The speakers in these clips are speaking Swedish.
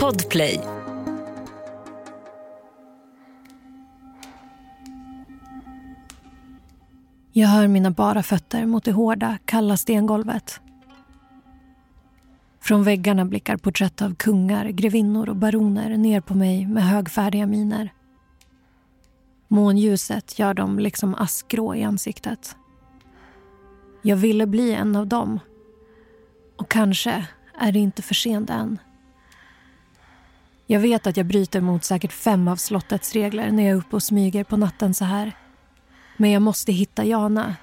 Podplay. Jag hör mina bara fötter mot det hårda, kalla stengolvet. Från väggarna blickar porträtt av kungar, grevinnor och baroner ner på mig med högfärdiga miner. Månljuset gör dem liksom askgrå i ansiktet. Jag ville bli en av dem. Och kanske är det inte för sent än. Jag vet att jag bryter mot säkert fem av slottets regler när jag är uppe och smyger på natten så här. Men jag måste hitta Jana.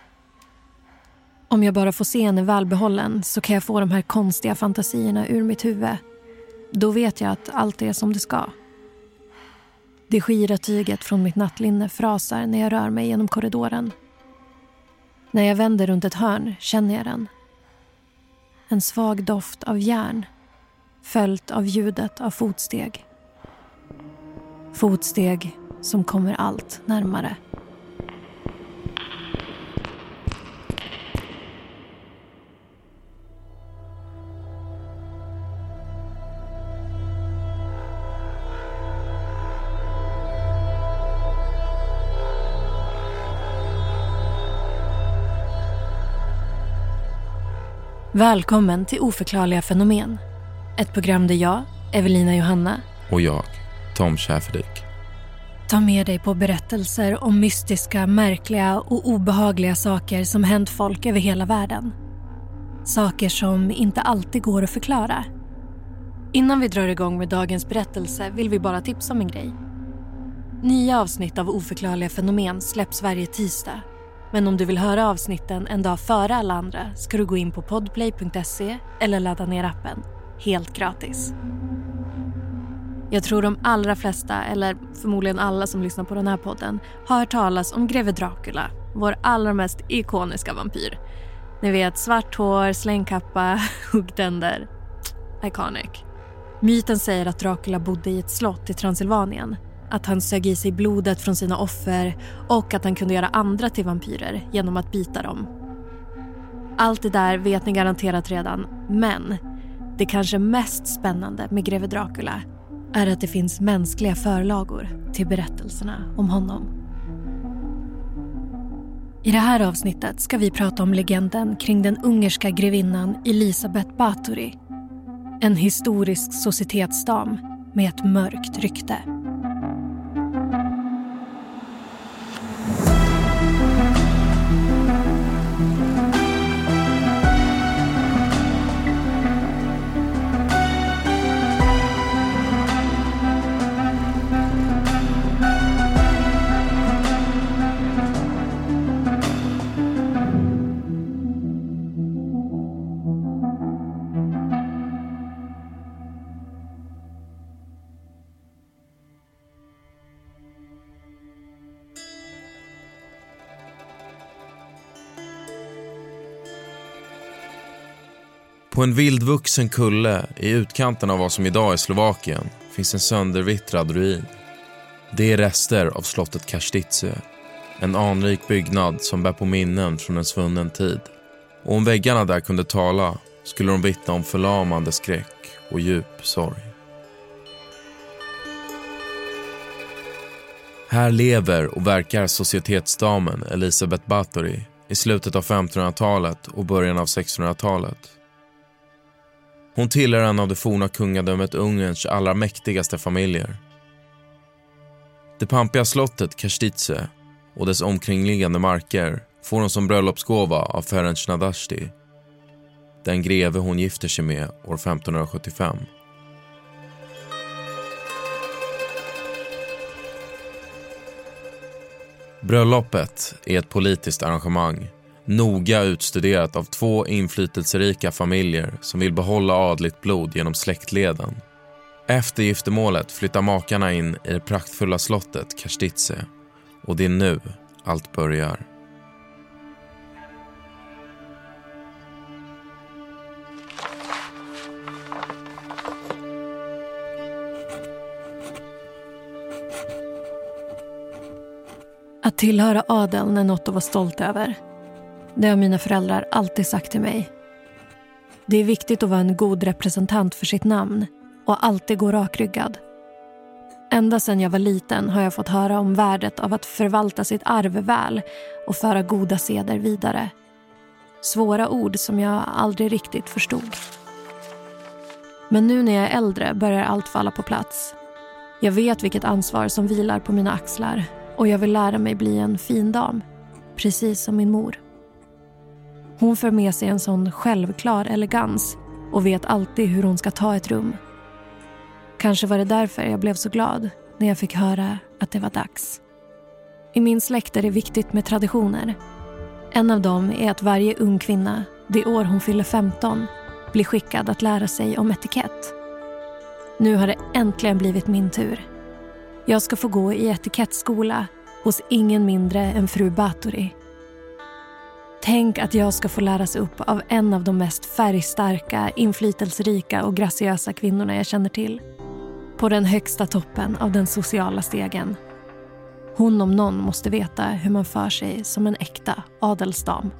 Om jag bara får se henne välbehållen så kan jag få de här konstiga fantasierna ur mitt huvud. Då vet jag att allt är som det ska. Det skira tyget från mitt nattlinne frasar när jag rör mig genom korridoren. När jag vänder runt ett hörn känner jag den. En svag doft av järn följt av ljudet av fotsteg. Fotsteg som kommer allt närmare. Välkommen till Oförklarliga fenomen. Ett program där jag, Evelina Johanna Och jag, Tom Schäferdik. tar med dig på berättelser om mystiska, märkliga och obehagliga saker som hänt folk över hela världen. Saker som inte alltid går att förklara. Innan vi drar igång med dagens berättelse vill vi bara tipsa om en grej. Nya avsnitt av Oförklarliga fenomen släpps varje tisdag. Men om du vill höra avsnitten en dag före alla andra ska du gå in på podplay.se eller ladda ner appen. Helt gratis. Jag tror de allra flesta, eller förmodligen alla som lyssnar på den här podden har hört talas om greve Dracula, vår allra mest ikoniska vampyr. Ni vet, svart hår, slängkappa, huggtänder. Iconic. Myten säger att Dracula bodde i ett slott i Transylvanien. Att han sög i sig blodet från sina offer och att han kunde göra andra till vampyrer genom att bita dem. Allt det där vet ni garanterat redan, men det kanske mest spännande med greve Dracula är att det finns mänskliga förlagor till berättelserna om honom. I det här avsnittet ska vi prata om legenden kring den ungerska grevinnan Elisabeth Bathory. En historisk societetsdam med ett mörkt rykte. På en vildvuxen kulle i utkanten av vad som idag är Slovakien finns en söndervittrad ruin. Det är rester av slottet Kastice. En anrik byggnad som bär på minnen från en svunnen tid. Och om väggarna där kunde tala skulle de vittna om förlamande skräck och djup sorg. Här lever och verkar societetsdamen Elisabeth Bathory i slutet av 1500-talet och början av 1600-talet. Hon tillhör en av det forna kungadömet Ungerns allra mäktigaste familjer. Det pampiga slottet Kastitze och dess omkringliggande marker får hon som bröllopsgåva av Ferenc Nadashti, den greve hon gifter sig med år 1575. Bröllopet är ett politiskt arrangemang noga utstuderat av två inflytelserika familjer som vill behålla adligt blod genom släktleden. Efter giftermålet flyttar makarna in i det praktfulla slottet Kastice och det är nu allt börjar. Att tillhöra adeln är något att vara stolt över. Det har mina föräldrar alltid sagt till mig. Det är viktigt att vara en god representant för sitt namn och alltid gå rakryggad. Ända sedan jag var liten har jag fått höra om värdet av att förvalta sitt arv väl och föra goda seder vidare. Svåra ord som jag aldrig riktigt förstod. Men nu när jag är äldre börjar allt falla på plats. Jag vet vilket ansvar som vilar på mina axlar och jag vill lära mig bli en fin dam, precis som min mor. Hon för med sig en sån självklar elegans och vet alltid hur hon ska ta ett rum. Kanske var det därför jag blev så glad när jag fick höra att det var dags. I min släkt är det viktigt med traditioner. En av dem är att varje ung kvinna, det år hon fyller 15, blir skickad att lära sig om etikett. Nu har det äntligen blivit min tur. Jag ska få gå i etikettskola hos ingen mindre än fru Bathory. Tänk att jag ska få läras upp av en av de mest färgstarka, inflytelserika och graciösa kvinnorna jag känner till. På den högsta toppen av den sociala stegen. Hon om någon måste veta hur man för sig som en äkta adelsdam.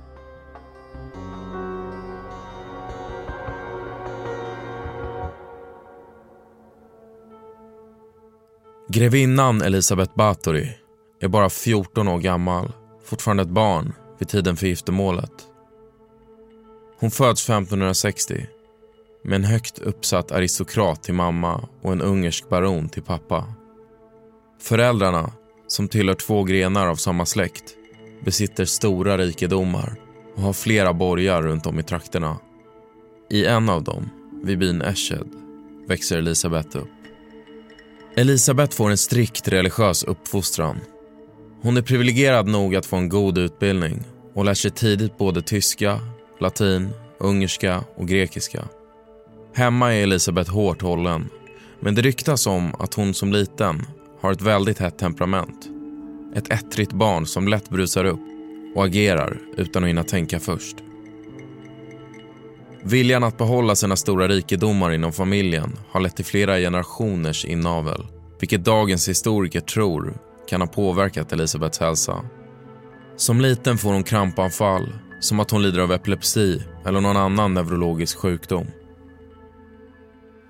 Grevinnan Elisabeth Bathory är bara 14 år gammal, fortfarande ett barn vid tiden för giftermålet. Hon föds 1560 med en högt uppsatt aristokrat till mamma och en ungersk baron till pappa. Föräldrarna, som tillhör två grenar av samma släkt, besitter stora rikedomar och har flera borgar runt om i trakterna. I en av dem, vid byn Eshed, växer Elisabeth upp. Elisabeth får en strikt religiös uppfostran. Hon är privilegierad nog att få en god utbildning och lär sig tidigt både tyska, latin, ungerska och grekiska. Hemma är Elisabeth hårt hållen, men det ryktas om att hon som liten har ett väldigt hett temperament. Ett ettrigt barn som lätt brusar upp och agerar utan att hinna tänka först. Viljan att behålla sina stora rikedomar inom familjen har lett till flera generationers inavel, vilket dagens historiker tror kan ha påverkat Elisabeths hälsa. Som liten får hon krampanfall, som att hon lider av epilepsi eller någon annan neurologisk sjukdom.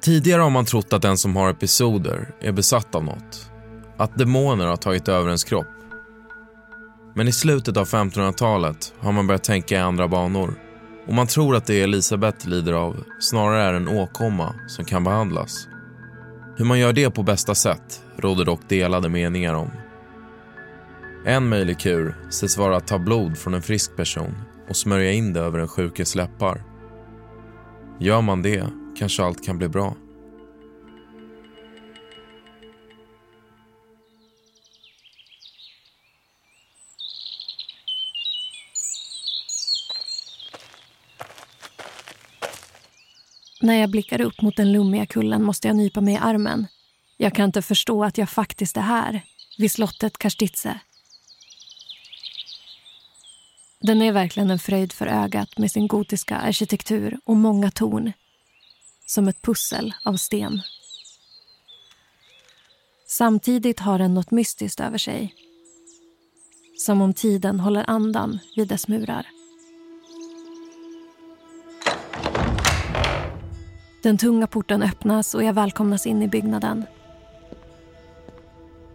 Tidigare har man trott att den som har episoder är besatt av något. Att demoner har tagit över ens kropp. Men i slutet av 1500-talet har man börjat tänka i andra banor. Och man tror att det Elisabeth lider av snarare är en åkomma som kan behandlas. Hur man gör det på bästa sätt råder dock delade meningar om. En möjlig kur sägs vara att ta blod från en frisk person och smörja in det över den sjukes läppar. Gör man det kanske allt kan bli bra. När jag blickar upp mot den lummiga kullen måste jag nypa mig i armen. Jag kan inte förstå att jag faktiskt är här, vid slottet Karstitze. Den är verkligen en fröjd för ögat med sin gotiska arkitektur och många torn. Som ett pussel av sten. Samtidigt har den något mystiskt över sig. Som om tiden håller andan vid dess murar. Den tunga porten öppnas och jag välkomnas in i byggnaden.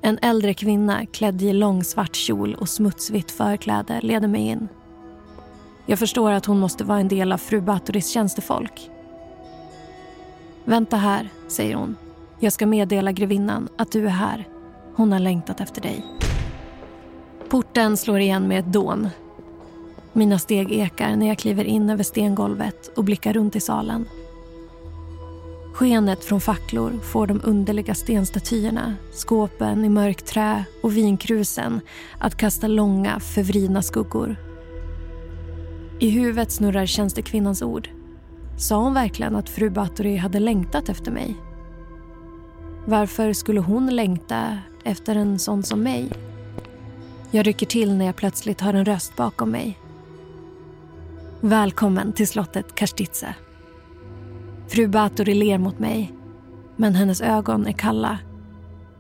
En äldre kvinna klädd i lång svart kjol och smutsvitt förkläde leder mig in. Jag förstår att hon måste vara en del av fru Batoris tjänstefolk. Vänta här, säger hon. Jag ska meddela grevinnan att du är här. Hon har längtat efter dig. Porten slår igen med ett dån. Mina steg ekar när jag kliver in över stengolvet och blickar runt i salen. Skenet från facklor får de underliga stenstatyerna, skåpen i mörkt trä och vinkrusen att kasta långa, förvridna skuggor. I huvudet snurrar tjänstekvinnans ord. Sa hon verkligen att fru Bathory hade längtat efter mig? Varför skulle hon längta efter en sån som mig? Jag rycker till när jag plötsligt hör en röst bakom mig. Välkommen till slottet Karstitze. Fru Bathory ler mot mig, men hennes ögon är kalla.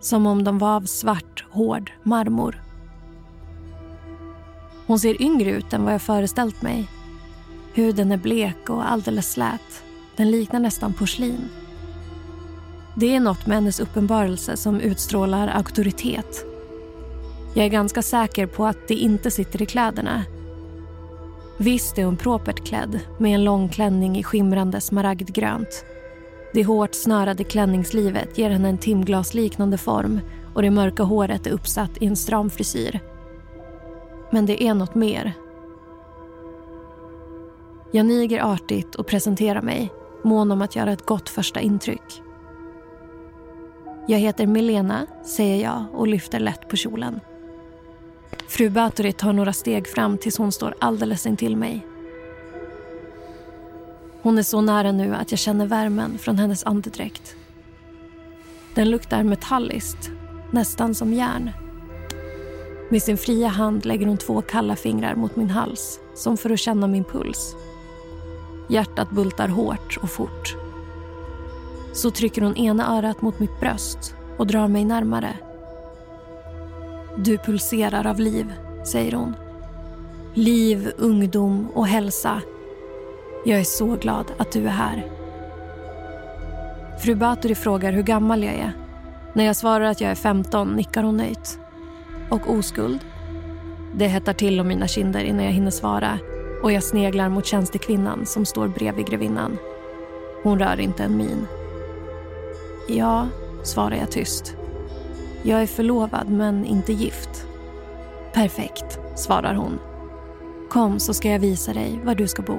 Som om de var av svart, hård marmor. Hon ser yngre ut än vad jag föreställt mig. Huden är blek och alldeles slät. Den liknar nästan porslin. Det är något med hennes uppenbarelse som utstrålar auktoritet. Jag är ganska säker på att det inte sitter i kläderna. Visst är hon propert klädd med en lång klänning i skimrande smaragdgrönt. Det hårt snörade klänningslivet ger henne en timglasliknande form och det mörka håret är uppsatt i en stram frisyr. Men det är något mer. Jag niger artigt och presenterar mig, mån om att göra ett gott första intryck. Jag heter Milena, säger jag och lyfter lätt på kjolen. Fru Bathory tar några steg fram tills hon står alldeles intill mig. Hon är så nära nu att jag känner värmen från hennes andedräkt. Den luktar metalliskt, nästan som järn. Med sin fria hand lägger hon två kalla fingrar mot min hals, som för att känna min puls. Hjärtat bultar hårt och fort. Så trycker hon ena örat mot mitt bröst och drar mig närmare. Du pulserar av liv, säger hon. Liv, ungdom och hälsa. Jag är så glad att du är här. Fru Baturi frågar hur gammal jag är. När jag svarar att jag är 15 nickar hon nöjt. Och oskuld? Det hettar till om mina kinder innan jag hinner svara och jag sneglar mot tjänstekvinnan som står bredvid grevinnan. Hon rör inte en min. Ja, svarar jag tyst. Jag är förlovad men inte gift. Perfekt, svarar hon. Kom så ska jag visa dig var du ska bo.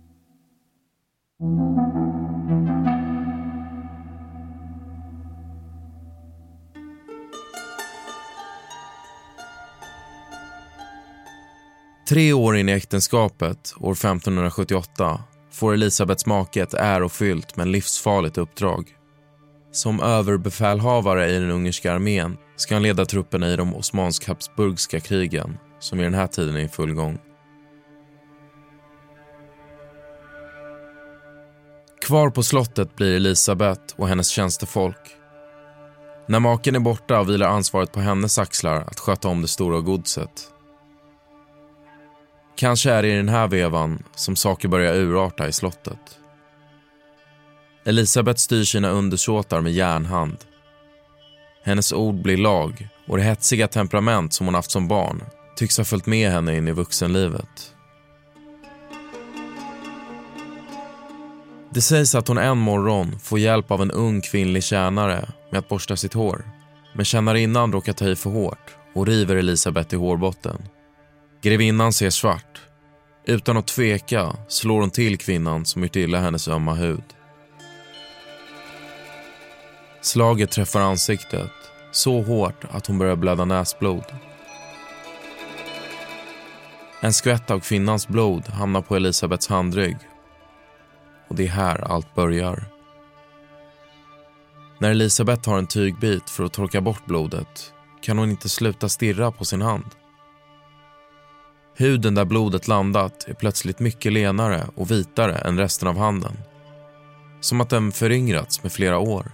Tre år in i äktenskapet, år 1578, får Elisabets make ett ärofyllt men livsfarligt uppdrag. Som överbefälhavare i den ungerska armén ska han leda trupperna i de osmansk-habsburgska krigen som i den här tiden är i full gång. Kvar på slottet blir Elisabet och hennes tjänstefolk. När maken är borta vilar ansvaret på hennes axlar att sköta om det stora godset. Kanske är det i den här vevan som saker börjar urarta i slottet. Elisabeth styr sina undersåtar med järnhand. Hennes ord blir lag och det hetsiga temperament som hon haft som barn tycks ha följt med henne in i vuxenlivet. Det sägs att hon en morgon får hjälp av en ung kvinnlig tjänare med att borsta sitt hår. Men tjänarinnan råkar ta i för hårt och river Elisabeth i hårbotten. Grevinnan ser svart. Utan att tveka slår hon till kvinnan som gjort illa hennes ömma hud. Slaget träffar ansiktet så hårt att hon börjar blöda näsblod. En skvätt av kvinnans blod hamnar på Elisabets handrygg. Och det är här allt börjar. När Elisabeth har en tygbit för att torka bort blodet kan hon inte sluta stirra på sin hand. Huden där blodet landat är plötsligt mycket lenare och vitare än resten av handen. Som att den föryngrats med flera år.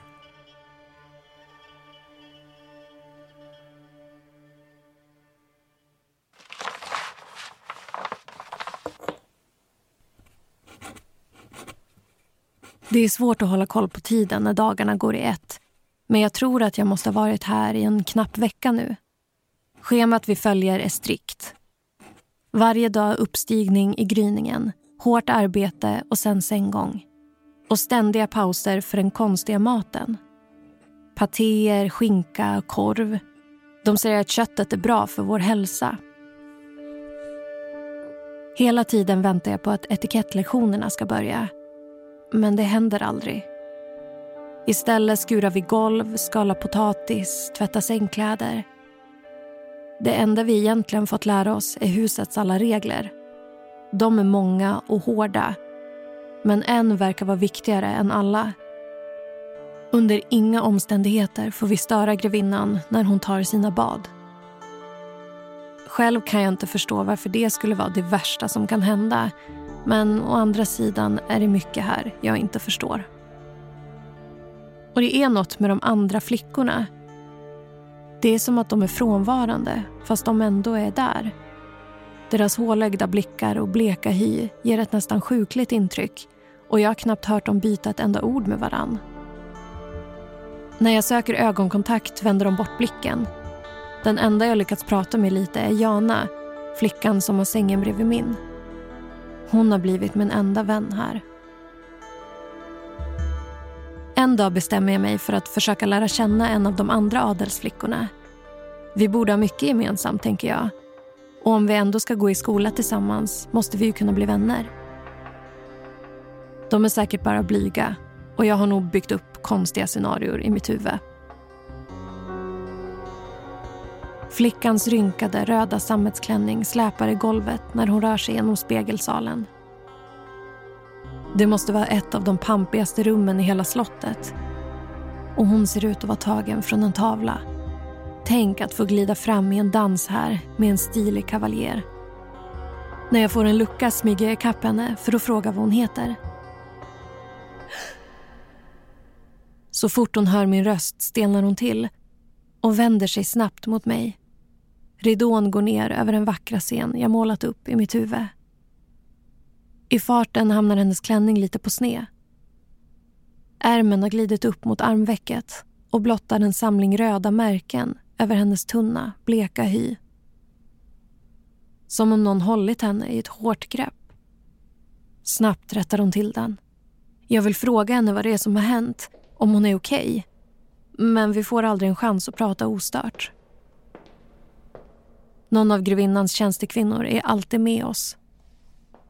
Det är svårt att hålla koll på tiden när dagarna går i ett. Men jag tror att jag måste ha varit här i en knapp vecka nu. Schemat vi följer är strikt. Varje dag uppstigning i gryningen, hårt arbete och sen sänggång. Och ständiga pauser för den konstiga maten. Patéer, skinka, korv. De säger att köttet är bra för vår hälsa. Hela tiden väntar jag på att etikettlektionerna ska börja. Men det händer aldrig. Istället skurar vi golv, skalar potatis, tvättar sängkläder. Det enda vi egentligen fått lära oss är husets alla regler. De är många och hårda. Men en verkar vara viktigare än alla. Under inga omständigheter får vi störa grevinnan när hon tar sina bad. Själv kan jag inte förstå varför det skulle vara det värsta som kan hända. Men å andra sidan är det mycket här jag inte förstår. Och det är något med de andra flickorna. Det är som att de är frånvarande, fast de ändå är där. Deras hålögda blickar och bleka hy ger ett nästan sjukligt intryck och jag har knappt hört dem byta ett enda ord med varann. När jag söker ögonkontakt vänder de bort blicken. Den enda jag lyckats prata med lite är Jana, flickan som har sängen bredvid min. Hon har blivit min enda vän här. En dag bestämmer jag mig för att försöka lära känna en av de andra adelsflickorna. Vi borde ha mycket gemensamt, tänker jag. Och om vi ändå ska gå i skola tillsammans måste vi ju kunna bli vänner. De är säkert bara blyga och jag har nog byggt upp konstiga scenarier i mitt huvud. Flickans rynkade röda sammetsklänning släpar i golvet när hon rör sig genom spegelsalen. Det måste vara ett av de pampigaste rummen i hela slottet. Och hon ser ut att vara tagen från en tavla. Tänk att få glida fram i en dans här med en stilig kavaljer. När jag får en lucka smyger jag ikapp henne för att fråga vad hon heter. Så fort hon hör min röst stelnar hon till och vänder sig snabbt mot mig. Ridån går ner över den vackra scen jag målat upp i mitt huvud. I farten hamnar hennes klänning lite på sned. Ärmen har glidit upp mot armvecket och blottar en samling röda märken över hennes tunna, bleka hy. Som om någon hållit henne i ett hårt grepp. Snabbt rättar hon till den. Jag vill fråga henne vad det är som har hänt, om hon är okej. Okay. Men vi får aldrig en chans att prata ostört. Någon av grevinnans tjänstekvinnor är alltid med oss.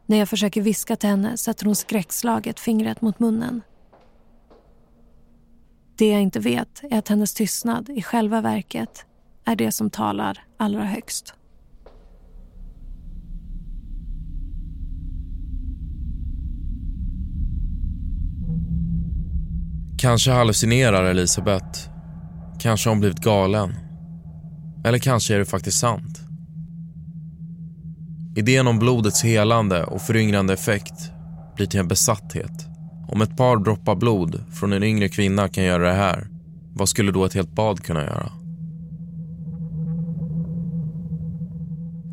När jag försöker viska till henne sätter hon skräckslaget fingret mot munnen. Det jag inte vet är att hennes tystnad i själva verket är det som talar allra högst. Kanske hallucinerar Elisabeth. Kanske har hon blivit galen. Eller kanske är det faktiskt sant. Idén om blodets helande och föryngrande effekt blir till en besatthet. Om ett par droppar blod från en yngre kvinna kan göra det här, vad skulle då ett helt bad kunna göra?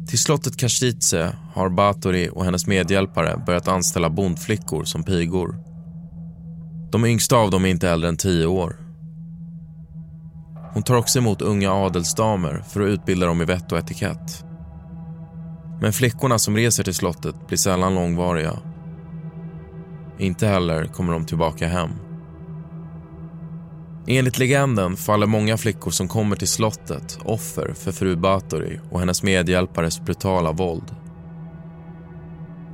Till slottet Kashitse har Batory och hennes medhjälpare börjat anställa bondflickor som pigor. De yngsta av dem är inte äldre än tio år. Hon tar också emot unga adelsdamer för att utbilda dem i vett och etikett. Men flickorna som reser till slottet blir sällan långvariga. Inte heller kommer de tillbaka hem. Enligt legenden faller många flickor som kommer till slottet offer för fru Bathory och hennes medhjälpares brutala våld.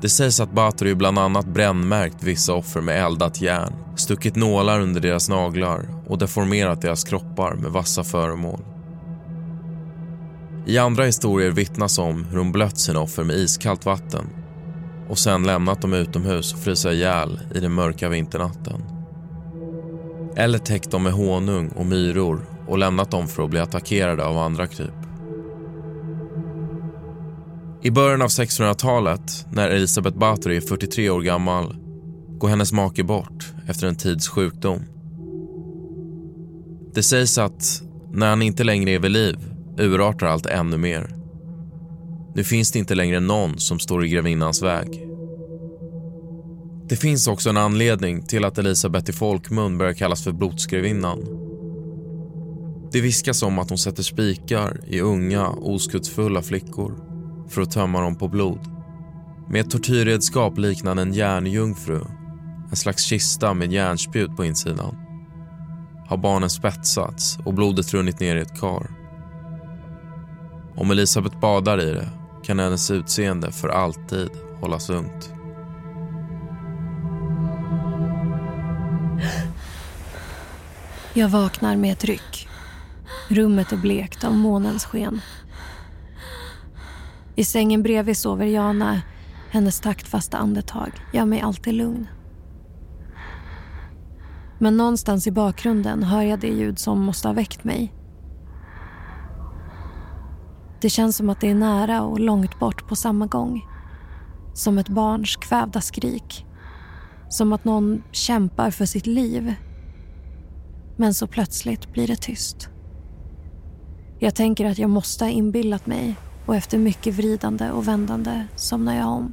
Det sägs att Bathory bland annat brännmärkt vissa offer med eldat järn, stuckit nålar under deras naglar och deformerat deras kroppar med vassa föremål. I andra historier vittnas om hur hon blött sina offer med iskallt vatten och sen lämnat dem utomhus och frysa ihjäl i den mörka vinternatten. Eller täckt dem med honung och myror och lämnat dem för att bli attackerade av andra kryp. I början av 1600-talet, när Elisabeth Bathory är 43 år gammal, går hennes make bort efter en tids sjukdom. Det sägs att när han inte längre är vid liv urartar allt ännu mer. Nu finns det inte längre någon som står i grevinnans väg. Det finns också en anledning till att Elisabeth i folkmun börjar kallas för blodsgrevinnan. Det viskas om att hon sätter spikar i unga, oskuldsfulla flickor för att tömma dem på blod. Med ett tortyrredskap liknande en järnjungfru, en slags kista med järnspjut på insidan, har barnen spetsats och blodet runnit ner i ett kar. Om Elisabeth badar i det kan hennes utseende för alltid hållas lugnt. Jag vaknar med ett ryck. Rummet är blekt av månens sken. I sängen bredvid sover Jana. Hennes taktfasta andetag gör mig alltid lugn. Men någonstans i bakgrunden hör jag det ljud som måste ha väckt mig. Det känns som att det är nära och långt bort på samma gång. Som ett barns kvävda skrik. Som att någon kämpar för sitt liv. Men så plötsligt blir det tyst. Jag tänker att jag måste ha inbillat mig och efter mycket vridande och vändande somnar jag om.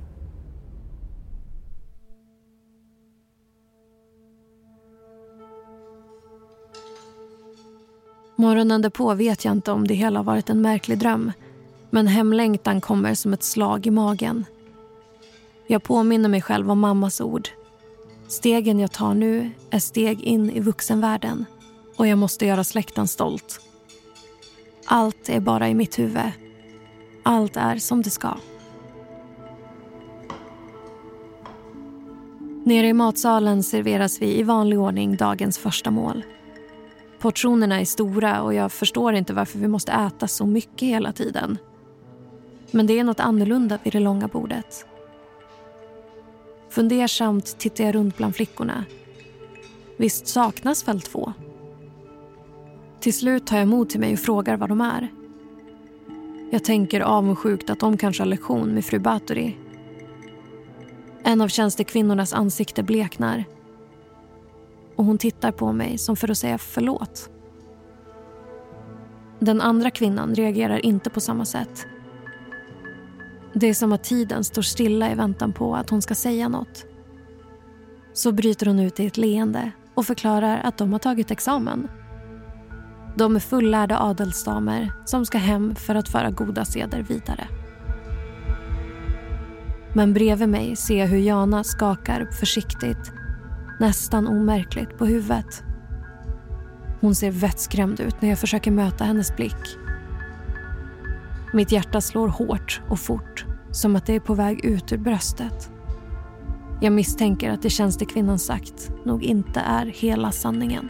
Morgonen därpå vet jag inte om det hela varit en märklig dröm. Men hemlängtan kommer som ett slag i magen. Jag påminner mig själv om mammas ord. Stegen jag tar nu är steg in i vuxenvärlden och jag måste göra släkten stolt. Allt är bara i mitt huvud. Allt är som det ska. Nere i matsalen serveras vi i vanlig ordning dagens första mål. Portionerna är stora och jag förstår inte varför vi måste äta så mycket hela tiden. Men det är något annorlunda vid det långa bordet. Fundersamt tittar jag runt bland flickorna. Visst saknas väl två? Till slut tar jag mod till mig och frågar vad de är. Jag tänker avundsjukt att de kanske har lektion med fru Bathory. En av tjänstekvinnornas ansikte bleknar och hon tittar på mig som för att säga förlåt. Den andra kvinnan reagerar inte på samma sätt. Det är som att tiden står stilla i väntan på att hon ska säga något. Så bryter hon ut i ett leende och förklarar att de har tagit examen. De är fullärda adelsdamer som ska hem för att föra goda seder vidare. Men bredvid mig ser jag hur Jana skakar försiktigt nästan omärkligt på huvudet. Hon ser vettskrämd ut när jag försöker möta hennes blick. Mitt hjärta slår hårt och fort, som att det är på väg ut ur bröstet. Jag misstänker att det tjänstekvinnan sagt nog inte är hela sanningen.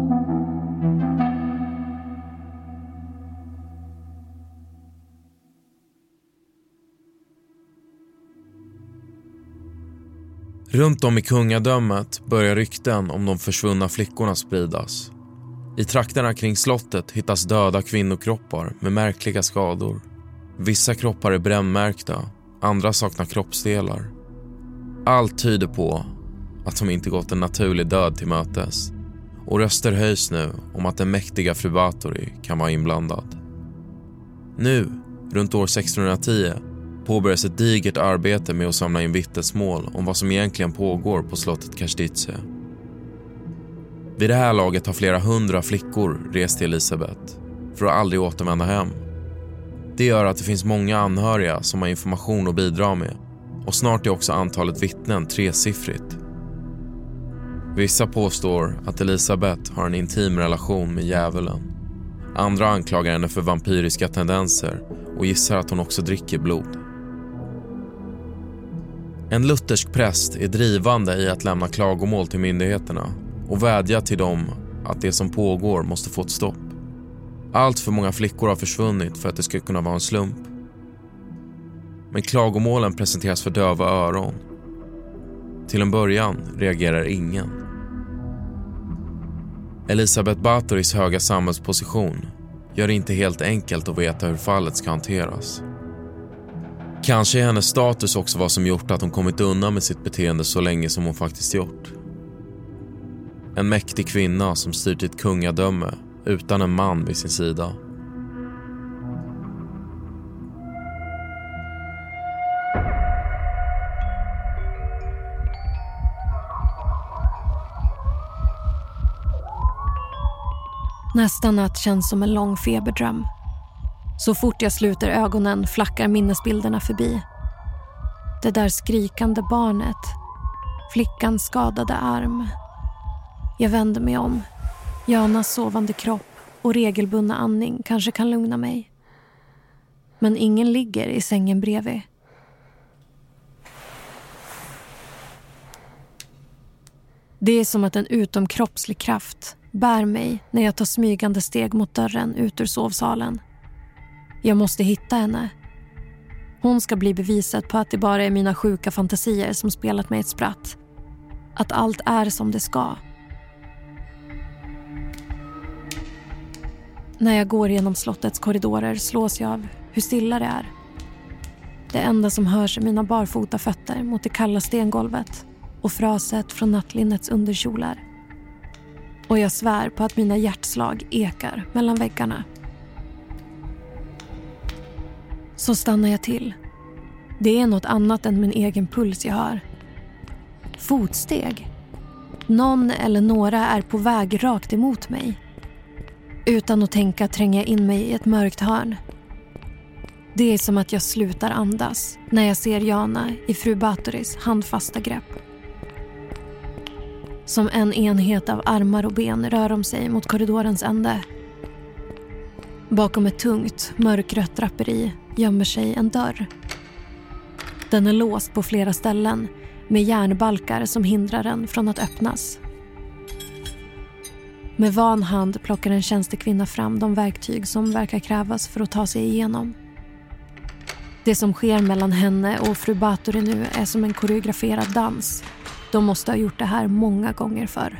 Runt om i kungadömet börjar rykten om de försvunna flickorna spridas. I trakterna kring slottet hittas döda kvinnokroppar med märkliga skador. Vissa kroppar är brännmärkta, andra saknar kroppsdelar. Allt tyder på att de inte gått en naturlig död till mötes. Och röster höjs nu om att den mäktiga fru Bathory kan vara inblandad. Nu, runt år 1610, påbörjas ett digert arbete med att samla in vittnesmål om vad som egentligen pågår på slottet Kastitse. Vid det här laget har flera hundra flickor rest till Elisabeth för att aldrig återvända hem. Det gör att det finns många anhöriga som har information att bidra med och snart är också antalet vittnen tresiffrigt. Vissa påstår att Elisabeth har en intim relation med djävulen. Andra anklagar henne för vampyriska tendenser och gissar att hon också dricker blod. En luthersk präst är drivande i att lämna klagomål till myndigheterna och vädja till dem att det som pågår måste få ett stopp. Allt för många flickor har försvunnit för att det ska kunna vara en slump. Men klagomålen presenteras för döva öron. Till en början reagerar ingen. Elisabeth Bathorys höga samhällsposition gör det inte helt enkelt att veta hur fallet ska hanteras. Kanske är hennes status också vad som gjort att hon kommit undan med sitt beteende så länge som hon faktiskt gjort. En mäktig kvinna som styrt ett kungadöme utan en man vid sin sida. Nästa natt känns som en lång feberdröm. Så fort jag sluter ögonen flackar minnesbilderna förbi. Det där skrikande barnet. Flickans skadade arm. Jag vänder mig om. Janas sovande kropp och regelbundna andning kanske kan lugna mig. Men ingen ligger i sängen bredvid. Det är som att en utomkroppslig kraft bär mig när jag tar smygande steg mot dörren ut ur sovsalen. Jag måste hitta henne. Hon ska bli beviset på att det bara är mina sjuka fantasier som spelat mig ett spratt. Att allt är som det ska. När jag går genom slottets korridorer slås jag av hur stilla det är. Det enda som hörs är mina barfota fötter mot det kalla stengolvet och fraset från nattlinnets underkjolar. Och jag svär på att mina hjärtslag ekar mellan väggarna. Så stannar jag till. Det är något annat än min egen puls jag hör. Fotsteg. Någon eller några är på väg rakt emot mig. Utan att tänka tränger jag in mig i ett mörkt hörn. Det är som att jag slutar andas när jag ser Jana i fru Batoris handfasta grepp. Som en enhet av armar och ben rör de sig mot korridorens ände. Bakom ett tungt, mörkrött draperi gömmer sig en dörr. Den är låst på flera ställen med järnbalkar som hindrar den från att öppnas. Med van hand plockar en tjänstekvinna fram de verktyg som verkar krävas för att ta sig igenom. Det som sker mellan henne och fru Bathory nu är som en koreograferad dans de måste ha gjort det här många gånger förr.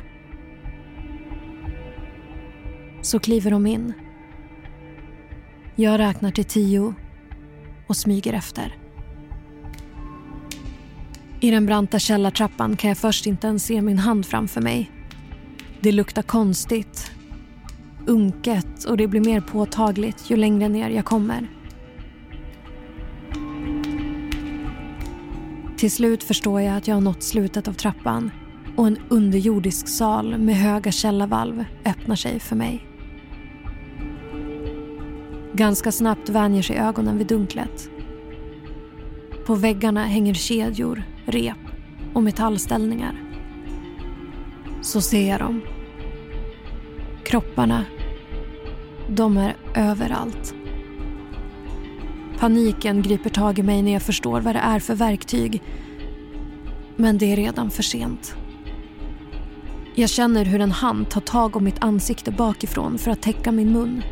Så kliver de in. Jag räknar till tio och smyger efter. I den branta källartrappan kan jag först inte ens se min hand framför mig. Det luktar konstigt, unket och det blir mer påtagligt ju längre ner jag kommer. Till slut förstår jag att jag har nått slutet av trappan och en underjordisk sal med höga källarvalv öppnar sig för mig. Ganska snabbt vänjer sig ögonen vid dunklet. På väggarna hänger kedjor, rep och metallställningar. Så ser jag dem. Kropparna, de är överallt. Paniken griper tag i mig när jag förstår vad det är för verktyg. Men det är redan för sent. Jag känner hur en hand tar tag om mitt ansikte bakifrån för att täcka min mun.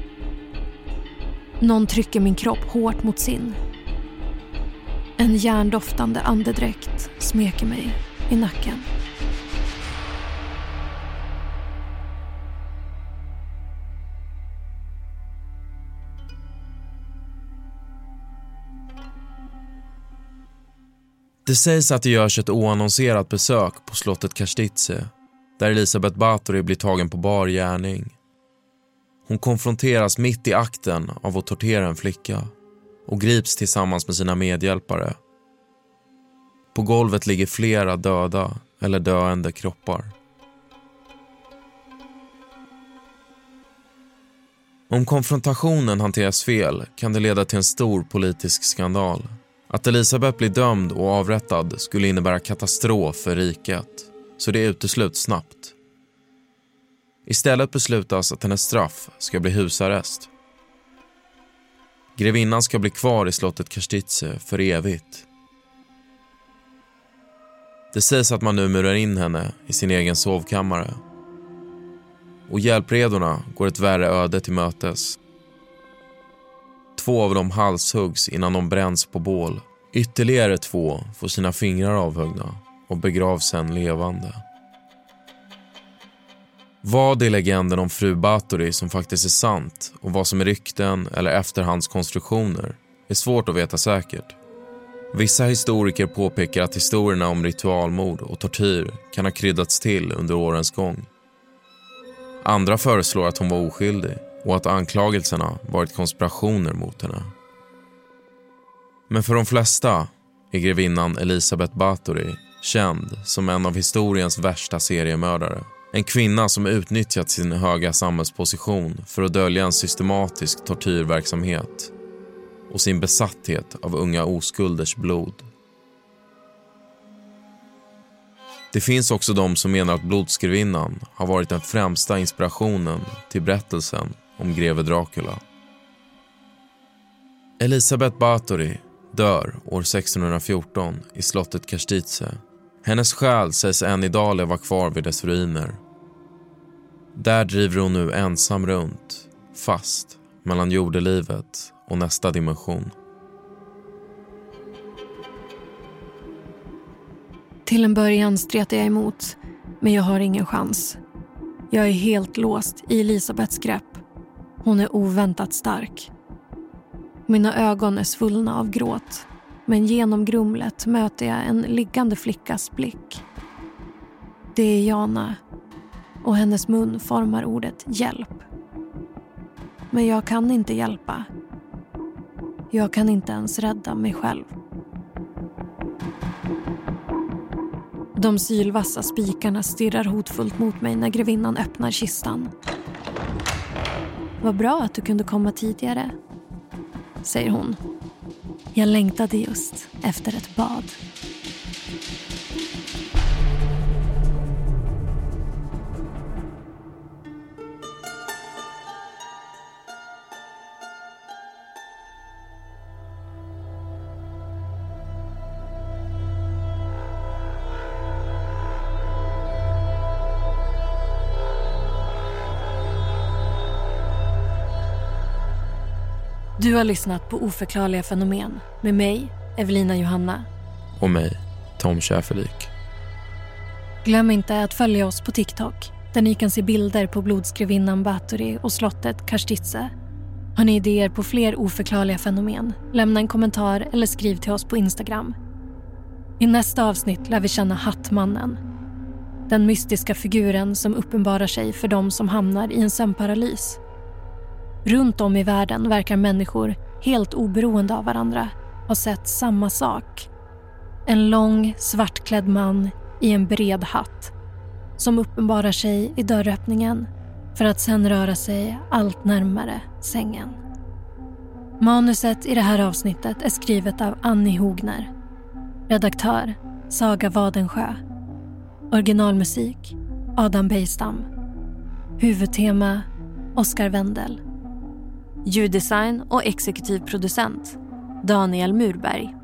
Någon trycker min kropp hårt mot sin. En järndoftande andedräkt smeker mig i nacken. Det sägs att det görs ett oannonserat besök på slottet Kastitse där Elisabeth Bathory blir tagen på bar gärning. Hon konfronteras mitt i akten av att tortera en flicka och grips tillsammans med sina medhjälpare. På golvet ligger flera döda eller döende kroppar. Om konfrontationen hanteras fel kan det leda till en stor politisk skandal. Att Elisabeth blir dömd och avrättad skulle innebära katastrof för riket, så det utesluts snabbt. Istället beslutas att hennes straff ska bli husarrest. Grevinnan ska bli kvar i slottet Kastitse för evigt. Det sägs att man nu murar in henne i sin egen sovkammare. Och hjälpredorna går ett värre öde till mötes. Två av dem halshuggs innan de bränns på bål. Ytterligare två får sina fingrar avhuggna och begravs sen levande. Vad är legenden om fru Bathory som faktiskt är sant och vad som är rykten eller efterhandskonstruktioner är svårt att veta säkert. Vissa historiker påpekar att historierna om ritualmord och tortyr kan ha kryddats till under årens gång. Andra föreslår att hon var oskyldig och att anklagelserna varit konspirationer mot henne. Men för de flesta är grevinnan Elisabeth Bathory känd som en av historiens värsta seriemördare. En kvinna som utnyttjat sin höga samhällsposition för att dölja en systematisk tortyrverksamhet och sin besatthet av unga oskulders blod. Det finns också de som menar att Blodskrivinnan har varit den främsta inspirationen till berättelsen om greve Dracula. Elisabeth Bathory dör år 1614 i slottet Karstice. Hennes själ sägs än idag leva kvar vid dess ruiner. Där driver hon nu ensam runt, fast mellan jordelivet och nästa dimension. Till en början stretar jag emot, men jag har ingen chans. Jag är helt låst i Elisabeths grepp. Hon är oväntat stark. Mina ögon är svullna av gråt men genom grumlet möter jag en liggande flickas blick. Det är Jana och hennes mun formar ordet hjälp. Men jag kan inte hjälpa. Jag kan inte ens rädda mig själv. De sylvassa spikarna stirrar hotfullt mot mig när grevinnan öppnar kistan. Vad bra att du kunde komma tidigare, säger hon. Jag längtade just efter ett bad. Du har lyssnat på Oförklarliga fenomen med mig, Evelina Johanna. Och mig, Tom Schäferlik. Glöm inte att följa oss på TikTok där ni kan se bilder på blodskrivinnan Bathory och slottet Karstitze. Har ni idéer på fler oförklarliga fenomen? Lämna en kommentar eller skriv till oss på Instagram. I nästa avsnitt lär vi känna Hattmannen. Den mystiska figuren som uppenbarar sig för de som hamnar i en sömnparalys. Runt om i världen verkar människor, helt oberoende av varandra, ha sett samma sak. En lång, svartklädd man i en bred hatt som uppenbarar sig i dörröppningen för att sen röra sig allt närmare sängen. Manuset i det här avsnittet är skrivet av Annie Hogner. Redaktör Saga Wadensjö. Originalmusik Adam Bejstam. Huvudtema Oscar Wendel. Ljuddesign och exekutiv producent Daniel Murberg.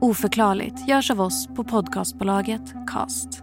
Oförklarligt görs av oss på podcastbolaget Cast.